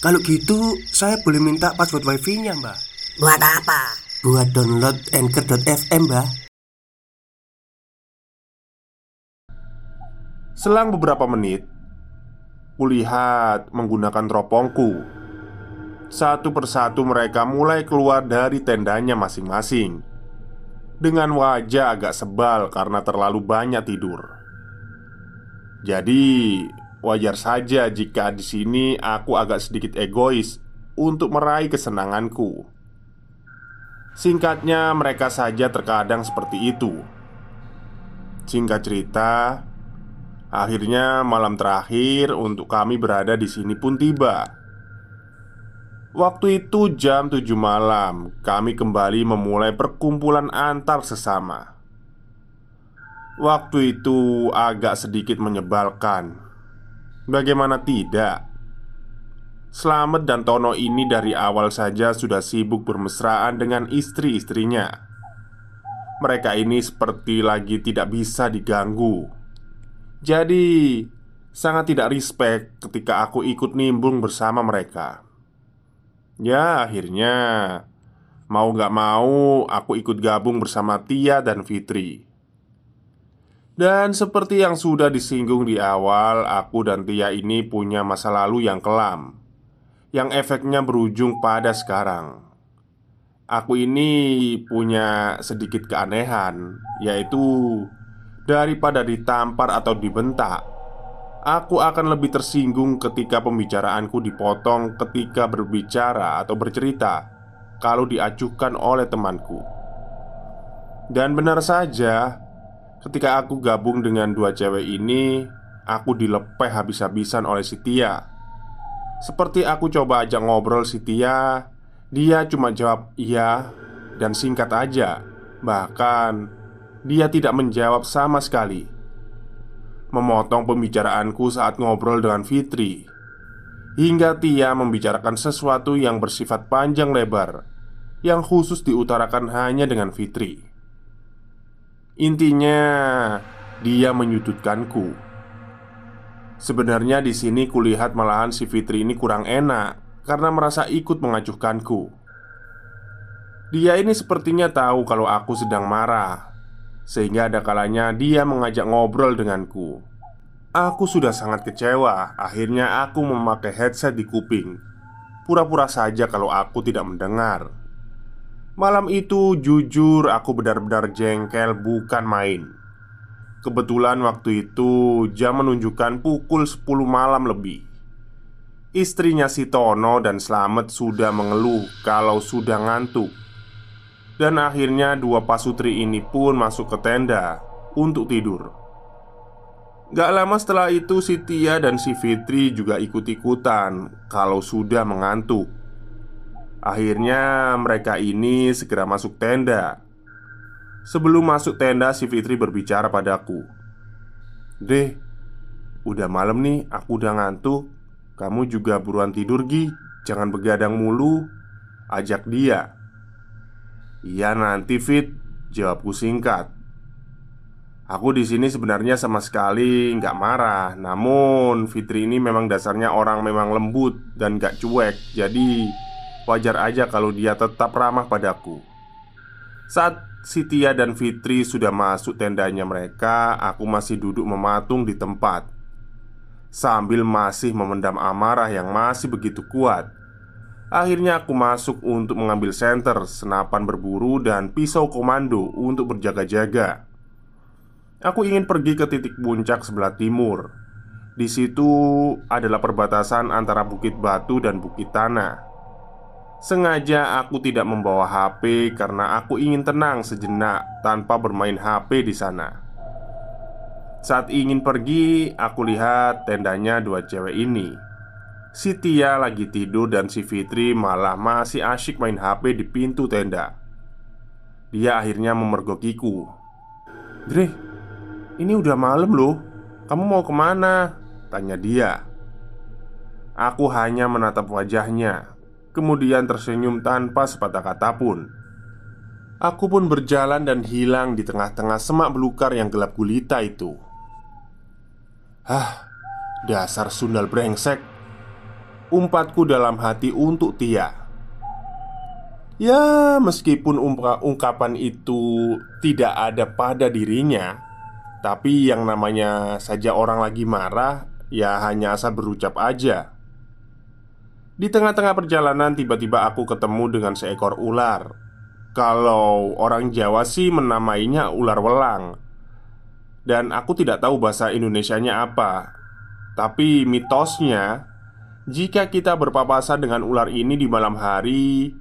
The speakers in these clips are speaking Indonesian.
Kalau gitu, saya boleh minta password wifi-nya, Mbak. Buat apa? Buat download Anchor.fm, Mbak. Selang beberapa menit, kulihat menggunakan teropongku. Satu persatu mereka mulai keluar dari tendanya masing-masing dengan wajah agak sebal karena terlalu banyak tidur. Jadi, wajar saja jika di sini aku agak sedikit egois untuk meraih kesenanganku. Singkatnya, mereka saja terkadang seperti itu. Singkat cerita, Akhirnya malam terakhir untuk kami berada di sini pun tiba Waktu itu jam 7 malam Kami kembali memulai perkumpulan antar sesama Waktu itu agak sedikit menyebalkan Bagaimana tidak? Slamet dan Tono ini dari awal saja sudah sibuk bermesraan dengan istri-istrinya Mereka ini seperti lagi tidak bisa diganggu jadi, sangat tidak respect ketika aku ikut nimbung bersama mereka. Ya, akhirnya mau gak mau aku ikut gabung bersama Tia dan Fitri. Dan seperti yang sudah disinggung di awal, aku dan Tia ini punya masa lalu yang kelam, yang efeknya berujung pada sekarang. Aku ini punya sedikit keanehan, yaitu Daripada ditampar atau dibentak Aku akan lebih tersinggung ketika pembicaraanku dipotong ketika berbicara atau bercerita Kalau diajukan oleh temanku Dan benar saja Ketika aku gabung dengan dua cewek ini Aku dilepeh habis-habisan oleh si Tia. Seperti aku coba ajak ngobrol si Tia Dia cuma jawab iya dan singkat aja. Bahkan dia tidak menjawab sama sekali. Memotong pembicaraanku saat ngobrol dengan Fitri. Hingga Tia membicarakan sesuatu yang bersifat panjang lebar Yang khusus diutarakan hanya dengan Fitri Intinya, dia menyudutkanku. Sebenarnya di sini kulihat malahan si Fitri ini kurang enak karena merasa ikut mengacuhkanku. Dia ini sepertinya tahu kalau aku sedang marah sehingga ada kalanya dia mengajak ngobrol denganku Aku sudah sangat kecewa Akhirnya aku memakai headset di kuping Pura-pura saja kalau aku tidak mendengar Malam itu jujur aku benar-benar jengkel bukan main. Kebetulan waktu itu jam menunjukkan pukul 10 malam lebih. Istrinya si Tono dan Slamet sudah mengeluh kalau sudah ngantuk. Dan akhirnya dua pasutri ini pun masuk ke tenda untuk tidur. Gak lama setelah itu si Tia dan si Fitri juga ikut-ikutan kalau sudah mengantuk Akhirnya mereka ini segera masuk tenda. Sebelum masuk tenda si Fitri berbicara padaku. Deh, udah malam nih aku udah ngantuk. Kamu juga buruan tidur Gi. Jangan begadang mulu. Ajak dia. Iya nanti Fit Jawabku singkat. Aku di sini sebenarnya sama sekali nggak marah. Namun Fitri ini memang dasarnya orang memang lembut dan gak cuek. Jadi wajar aja kalau dia tetap ramah padaku Saat Sitia dan Fitri sudah masuk tendanya mereka Aku masih duduk mematung di tempat Sambil masih memendam amarah yang masih begitu kuat Akhirnya aku masuk untuk mengambil senter, senapan berburu, dan pisau komando untuk berjaga-jaga. Aku ingin pergi ke titik puncak sebelah timur. Di situ adalah perbatasan antara Bukit Batu dan Bukit Tanah. Sengaja aku tidak membawa HP karena aku ingin tenang sejenak tanpa bermain HP di sana. Saat ingin pergi, aku lihat tendanya dua cewek ini. Si Tia lagi tidur dan si Fitri malah masih asyik main HP di pintu tenda Dia akhirnya memergokiku Dre, ini udah malam loh Kamu mau ke mana? Tanya dia Aku hanya menatap wajahnya Kemudian tersenyum tanpa sepatah kata pun. Aku pun berjalan dan hilang di tengah-tengah semak belukar yang gelap gulita itu. Hah, dasar sundal brengsek. Umpatku dalam hati untuk Tia. Ya, meskipun ungkapan itu tidak ada pada dirinya Tapi yang namanya saja orang lagi marah Ya hanya asal berucap aja Di tengah-tengah perjalanan tiba-tiba aku ketemu dengan seekor ular. Kalau orang Jawa sih menamainya ular welang. Dan aku tidak tahu bahasa Indonesianya apa. Tapi mitosnya jika kita berpapasan dengan ular ini di malam hari,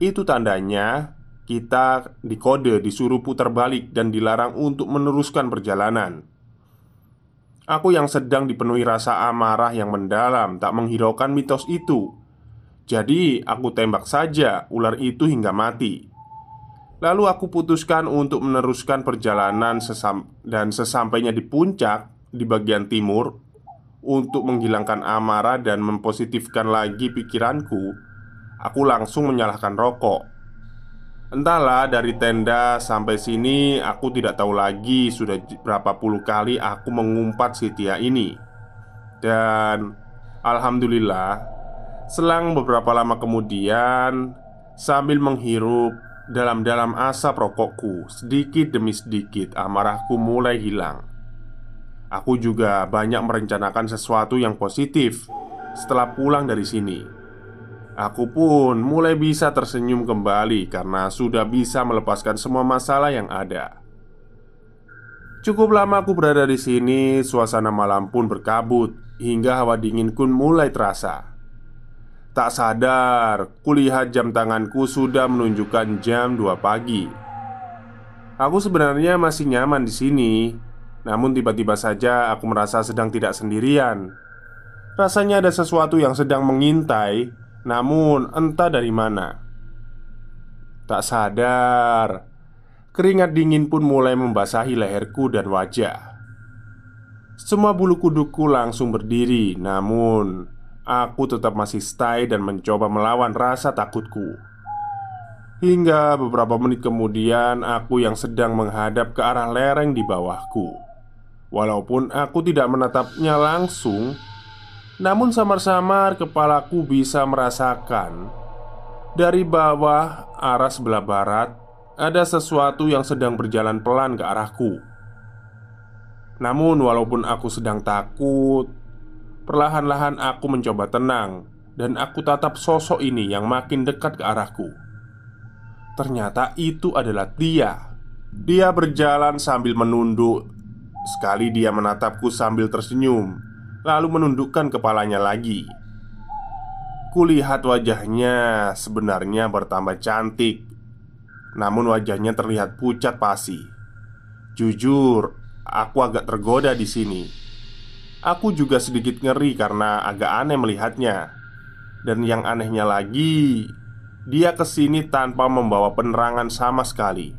itu tandanya kita dikode disuruh putar balik dan dilarang untuk meneruskan perjalanan. Aku yang sedang dipenuhi rasa amarah yang mendalam tak menghiraukan mitos itu. Jadi, aku tembak saja ular itu hingga mati. Lalu aku putuskan untuk meneruskan perjalanan sesam dan sesampainya di puncak di bagian timur untuk menghilangkan amarah dan mempositifkan lagi pikiranku, aku langsung menyalahkan rokok. Entahlah, dari tenda sampai sini aku tidak tahu lagi sudah berapa puluh kali aku mengumpat si Tia ini. Dan alhamdulillah, selang beberapa lama kemudian, sambil menghirup dalam-dalam asap rokokku, sedikit demi sedikit amarahku mulai hilang. Aku juga banyak merencanakan sesuatu yang positif setelah pulang dari sini. Aku pun mulai bisa tersenyum kembali karena sudah bisa melepaskan semua masalah yang ada. Cukup lama aku berada di sini, suasana malam pun berkabut hingga hawa dingin pun mulai terasa. Tak sadar, kulihat jam tanganku sudah menunjukkan jam 2 pagi. Aku sebenarnya masih nyaman di sini, namun tiba-tiba saja aku merasa sedang tidak sendirian Rasanya ada sesuatu yang sedang mengintai Namun entah dari mana. Tak sadar Keringat dingin pun mulai membasahi leherku dan wajah. Semua bulu kuduku langsung berdiri Namun Aku tetap masih stay dan mencoba melawan rasa takutku. Hingga beberapa menit kemudian aku yang sedang menghadap ke arah lereng di bawahku. Walaupun aku tidak menatapnya langsung, namun samar-samar kepalaku bisa merasakan dari bawah arah sebelah barat ada sesuatu yang sedang berjalan pelan ke arahku. Namun, walaupun aku sedang takut, perlahan-lahan aku mencoba tenang dan aku tatap sosok ini yang makin dekat ke arahku. Ternyata itu adalah dia. Dia berjalan sambil menunduk Sekali dia menatapku sambil tersenyum, lalu menundukkan kepalanya lagi. Kulihat wajahnya sebenarnya bertambah cantik, namun wajahnya terlihat pucat pasi. Jujur, aku agak tergoda di sini. Aku juga sedikit ngeri karena agak aneh melihatnya. Dan yang anehnya lagi, dia ke sini tanpa membawa penerangan sama sekali.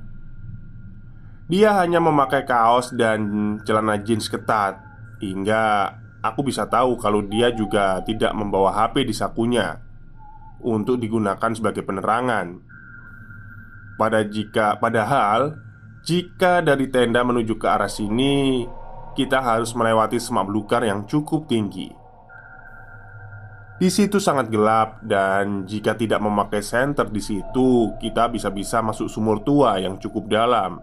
Dia hanya memakai kaos dan celana jeans ketat Hingga aku bisa tahu kalau dia juga tidak membawa HP di sakunya Untuk digunakan sebagai penerangan Pada jika, Padahal Jika dari tenda menuju ke arah sini Kita harus melewati semak belukar yang cukup tinggi di situ sangat gelap dan jika tidak memakai senter di situ, kita bisa-bisa masuk sumur tua yang cukup dalam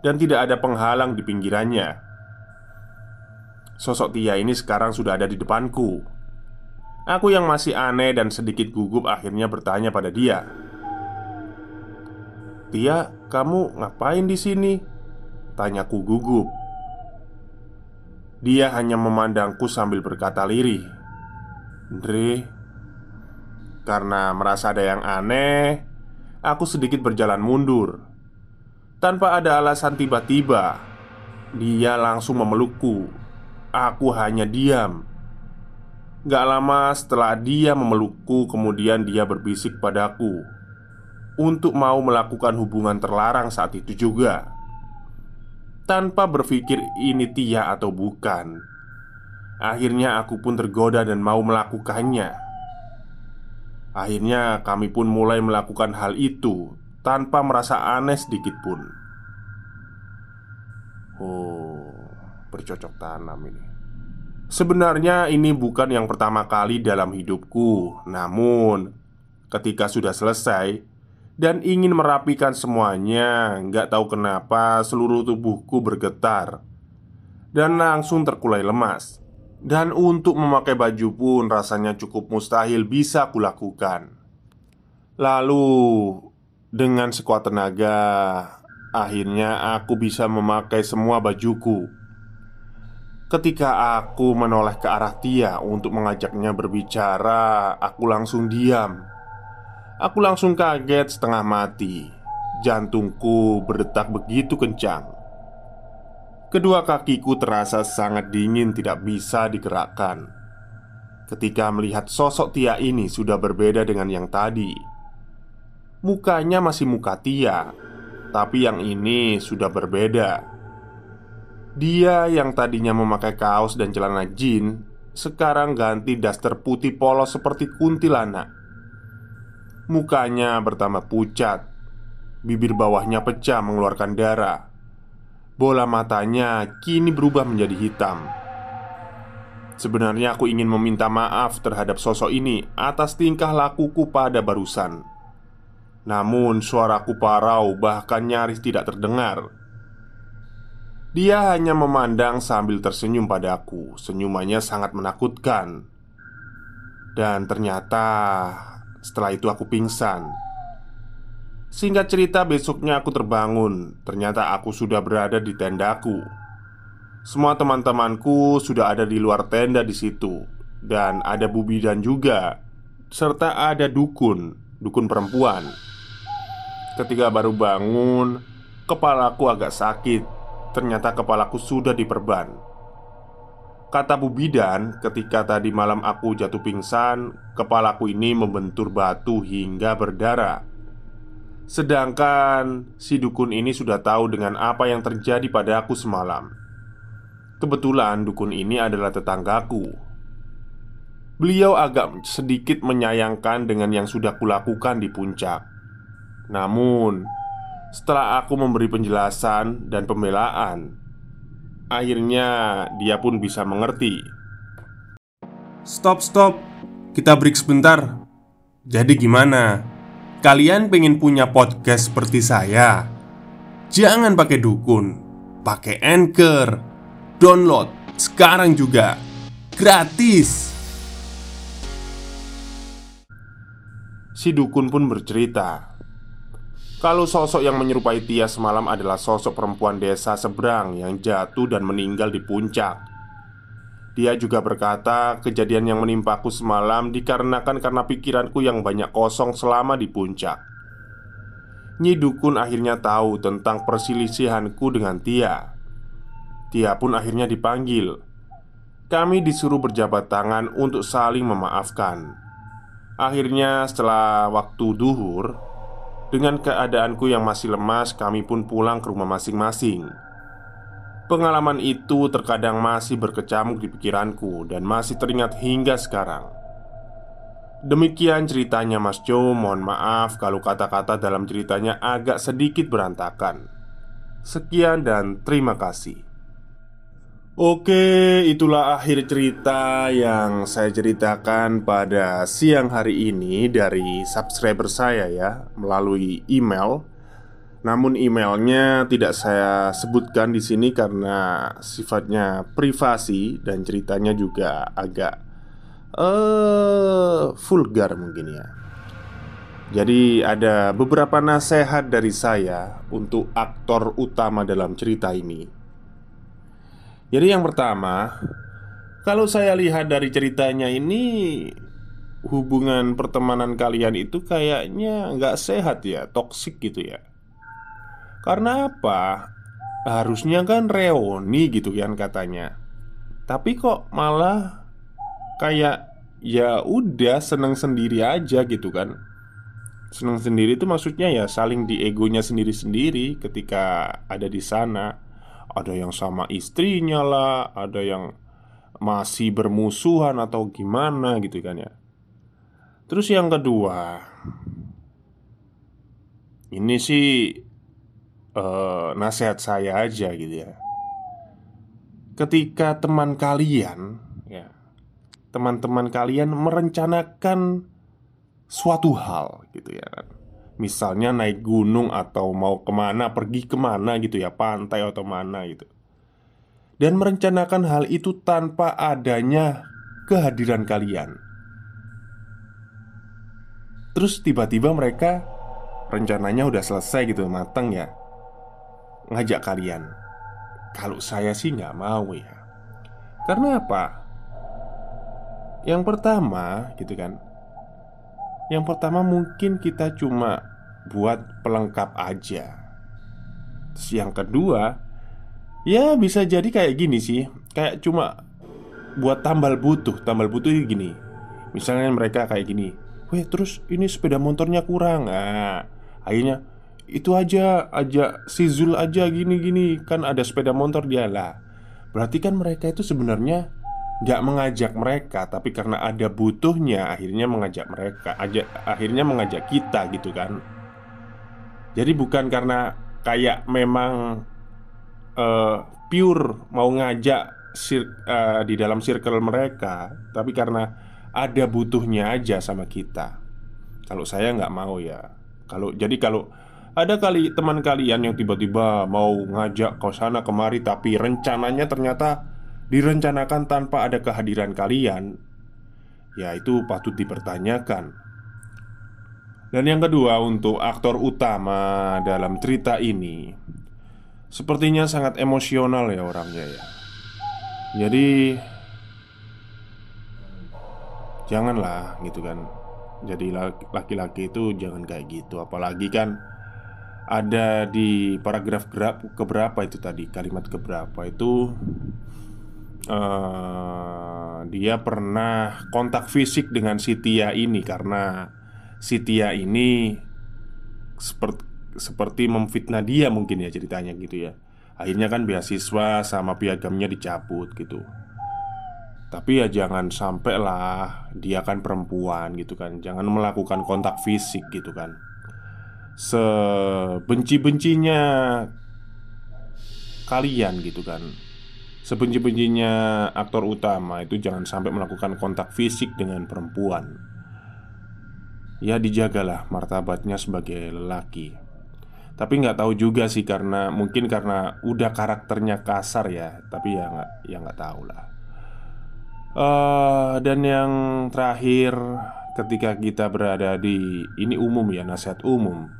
dan tidak ada penghalang di pinggirannya. Sosok Tia ini sekarang sudah ada di depanku. Aku yang masih aneh dan sedikit gugup akhirnya bertanya pada dia. "Tia, kamu ngapain di sini?" tanyaku gugup. Dia hanya memandangku sambil berkata lirih, "Dre, karena merasa ada yang aneh, aku sedikit berjalan mundur tanpa ada alasan tiba-tiba, dia langsung memelukku. Aku hanya diam. Gak lama setelah dia memelukku, kemudian dia berbisik padaku untuk mau melakukan hubungan terlarang saat itu juga, tanpa berpikir ini Tia atau bukan. Akhirnya aku pun tergoda dan mau melakukannya. Akhirnya kami pun mulai melakukan hal itu tanpa merasa aneh sedikit pun. Oh, bercocok tanam ini. Sebenarnya ini bukan yang pertama kali dalam hidupku Namun Ketika sudah selesai Dan ingin merapikan semuanya Nggak tahu kenapa seluruh tubuhku bergetar Dan langsung terkulai lemas. Dan untuk memakai baju pun rasanya cukup mustahil bisa kulakukan. Lalu Dengan sekuat tenaga Akhirnya aku bisa memakai semua bajuku Ketika aku menoleh ke arah Tia untuk mengajaknya berbicara, aku langsung diam. Aku langsung kaget setengah mati. Jantungku berdetak begitu kencang. Kedua kakiku terasa sangat dingin, tidak bisa digerakkan. Ketika melihat sosok Tia ini sudah berbeda dengan yang tadi. Mukanya masih muka Tia, tapi yang ini sudah berbeda. Dia yang tadinya memakai kaos dan celana jeans Sekarang ganti daster putih polos seperti kuntilanak. Mukanya bertambah pucat Bibir bawahnya pecah mengeluarkan darah. Bola matanya kini berubah menjadi hitam. Sebenarnya aku ingin meminta maaf terhadap sosok ini Atas tingkah lakuku pada barusan. Namun suaraku parau bahkan nyaris tidak terdengar dia hanya memandang sambil tersenyum padaku. Senyumannya sangat menakutkan. Dan ternyata setelah itu aku pingsan. Singkat cerita, besoknya aku terbangun. Ternyata aku sudah berada di tendaku. Semua teman-temanku sudah ada di luar tenda di situ, dan ada Bu Bidan juga, serta ada dukun, dukun perempuan. Ketika baru bangun, kepalaku agak sakit Ternyata kepalaku sudah diperban. Kata Bu Bidan, ketika tadi malam aku jatuh pingsan Kepalaku ini membentur batu hingga berdarah. Sedangkan si dukun ini sudah tahu dengan apa yang terjadi pada aku semalam. Kebetulan dukun ini adalah tetanggaku. Beliau agak sedikit menyayangkan dengan yang sudah kulakukan di puncak. Namun setelah aku memberi penjelasan dan pembelaan, akhirnya dia pun bisa mengerti. Stop, stop, kita break sebentar. Jadi, gimana? Kalian pengen punya podcast seperti saya? Jangan pakai dukun, pakai anchor, download sekarang juga gratis. Si dukun pun bercerita kalau sosok yang menyerupai Tia semalam adalah sosok perempuan desa seberang yang jatuh dan meninggal di puncak. Dia juga berkata, kejadian yang menimpaku semalam dikarenakan karena pikiranku yang banyak kosong selama di puncak. Nyi Dukun akhirnya tahu tentang perselisihanku dengan Tia. Tia pun akhirnya dipanggil. Kami disuruh berjabat tangan untuk saling memaafkan. Akhirnya, setelah waktu duhur, dengan keadaanku yang masih lemas, kami pun pulang ke rumah masing-masing. Pengalaman itu terkadang masih berkecamuk di pikiranku dan masih teringat hingga sekarang. Demikian ceritanya Mas Jo, mohon maaf kalau kata-kata dalam ceritanya agak sedikit berantakan. Sekian dan terima kasih. Oke, itulah akhir cerita yang saya ceritakan pada siang hari ini dari subscriber saya ya melalui email. Namun emailnya tidak saya sebutkan di sini karena sifatnya privasi dan ceritanya juga agak uh, vulgar mungkin ya. Jadi ada beberapa nasihat dari saya untuk aktor utama dalam cerita ini jadi yang pertama Kalau saya lihat dari ceritanya ini Hubungan pertemanan kalian itu kayaknya nggak sehat ya Toksik gitu ya. Karena apa? Harusnya kan reuni gitu kan katanya. Tapi kok malah Kayak ya udah seneng sendiri aja gitu kan. Seneng sendiri itu maksudnya ya saling di egonya sendiri-sendiri ketika ada di sana Ada yang sama istrinya lah Ada yang masih bermusuhan atau gimana gitu kan ya. Terus yang kedua Ini sih uh, nasihat saya aja gitu ya. Ketika teman kalian ya Teman-teman kalian merencanakan suatu hal gitu ya kan Misalnya naik gunung atau mau ke mana, pergi ke mana gitu ya Pantai atau mana gitu. Dan merencanakan hal itu tanpa adanya kehadiran kalian. Terus tiba-tiba mereka rencananya udah selesai gitu matang ya ngajak kalian. Kalau saya sih nggak mau ya. Karena apa? Yang pertama gitu kan Yang pertama mungkin kita cuma buat pelengkap aja. Terus yang kedua Ya bisa jadi kayak gini sih. Kayak cuma buat tambal butuh. Tambal butuh gini. Misalnya mereka kayak gini Weh terus ini sepeda motornya kurang. Nah akhirnya itu aja aja si Zul aja gini-gini kan ada sepeda motor dia. Lah Berarti kan mereka itu sebenarnya nggak mengajak mereka Tapi karena ada butuhnya akhirnya mengajak mereka aja Akhirnya mengajak kita gitu kan. Jadi bukan karena kayak memang uh, pure mau ngajak sir, uh, di dalam circle mereka Tapi karena ada butuhnya aja sama kita. Kalau saya nggak mau ya. Kalau jadi kalau ada kali teman kalian yang tiba-tiba mau ngajak ke sana kemari tapi rencananya ternyata direncanakan tanpa ada kehadiran kalian Ya itu patut dipertanyakan. Dan yang kedua untuk aktor utama dalam cerita ini Sepertinya sangat emosional ya orangnya ya. Jadi Janganlah gitu kan. Jadi laki-laki itu jangan kayak gitu. Apalagi kan ada di paragraf keberapa itu tadi? Kalimat keberapa itu uh, dia pernah kontak fisik dengan si Tia ini karena si Tia ini seperti seperti memfitnah dia mungkin ya ceritanya gitu ya. Akhirnya kan beasiswa sama piagamnya dicabut gitu. Tapi ya jangan sampai lah dia kan perempuan gitu kan. Jangan melakukan kontak fisik gitu kan. Sebenci-bencinya kalian gitu kan Sebenci-bencinya aktor utama itu jangan sampai melakukan kontak fisik dengan perempuan. Ya dijagalah martabatnya sebagai lelaki. Tapi nggak tahu juga sih karena mungkin karena udah karakternya kasar ya Tapi ya nggak ya nggak tahu lah. Uh, Dan yang terakhir ketika kita berada di ini umum ya nasihat umum.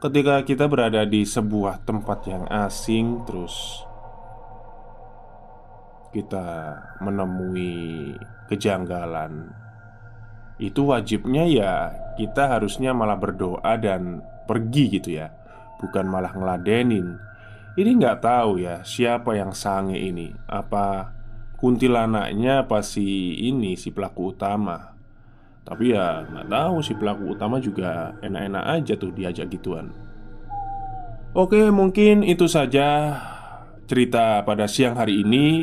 Ketika kita berada di sebuah tempat yang asing, terus kita menemui kejanggalan, itu wajibnya ya kita harusnya malah berdoa dan pergi gitu ya, bukan malah ngeladenin. Ini nggak tahu ya siapa yang sange ini, apa kuntilanaknya apa si ini si pelaku utama? Tapi ya nggak tahu si pelaku utama juga enak-enak aja tuh diajak gituan. Oke mungkin itu saja cerita pada siang hari ini